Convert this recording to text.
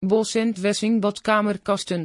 Bosent Wessing badkamerkasten.